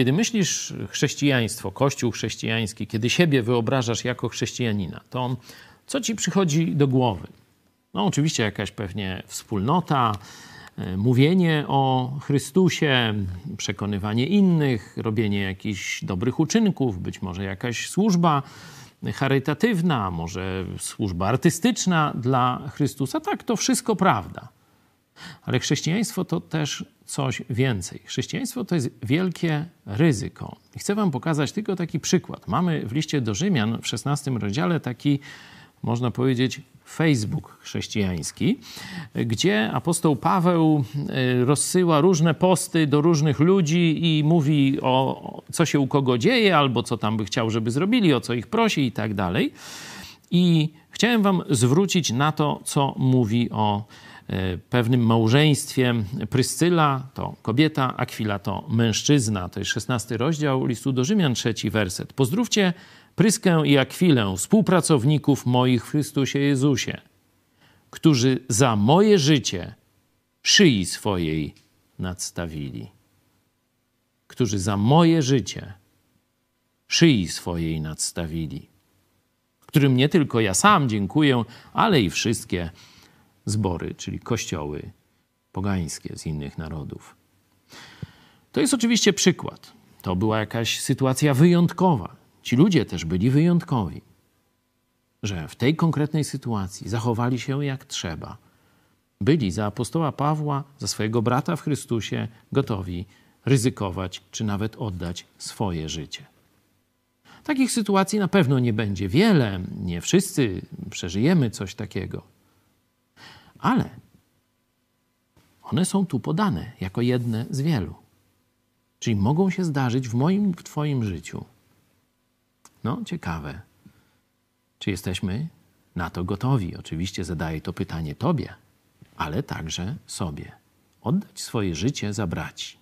Kiedy myślisz chrześcijaństwo, kościół chrześcijański, kiedy siebie wyobrażasz jako chrześcijanina, to co ci przychodzi do głowy? No, oczywiście jakaś pewnie wspólnota, e, mówienie o Chrystusie, przekonywanie innych, robienie jakichś dobrych uczynków, być może jakaś służba charytatywna, może służba artystyczna dla Chrystusa. Tak, to wszystko prawda. Ale chrześcijaństwo to też coś więcej. Chrześcijaństwo to jest wielkie ryzyko. I chcę Wam pokazać tylko taki przykład. Mamy w liście do Rzymian w 16 rozdziale taki, można powiedzieć, Facebook chrześcijański, gdzie apostoł Paweł e, rozsyła różne posty do różnych ludzi i mówi o co się u kogo dzieje, albo co tam by chciał, żeby zrobili, o co ich prosi i tak dalej. I chciałem Wam zwrócić na to, co mówi o pewnym małżeństwie. Pryscyla to kobieta, Akwila to mężczyzna. To jest 16 rozdział listu do Rzymian, trzeci werset. Pozdrówcie Pryskę i Akwilę, współpracowników moich w Chrystusie Jezusie, którzy za moje życie szyi swojej nadstawili. Którzy za moje życie szyi swojej nadstawili. Którym nie tylko ja sam dziękuję, ale i wszystkie zbory, czyli kościoły pogańskie z innych narodów. To jest oczywiście przykład. To była jakaś sytuacja wyjątkowa. Ci ludzie też byli wyjątkowi, że w tej konkretnej sytuacji zachowali się jak trzeba. Byli za apostoła Pawła, za swojego brata w Chrystusie gotowi ryzykować czy nawet oddać swoje życie. Takich sytuacji na pewno nie będzie wiele, nie wszyscy przeżyjemy coś takiego. Ale one są tu podane jako jedne z wielu. Czyli mogą się zdarzyć w moim, w Twoim życiu. No, ciekawe. Czy jesteśmy na to gotowi? Oczywiście zadaję to pytanie Tobie, ale także sobie. Oddać swoje życie za braci.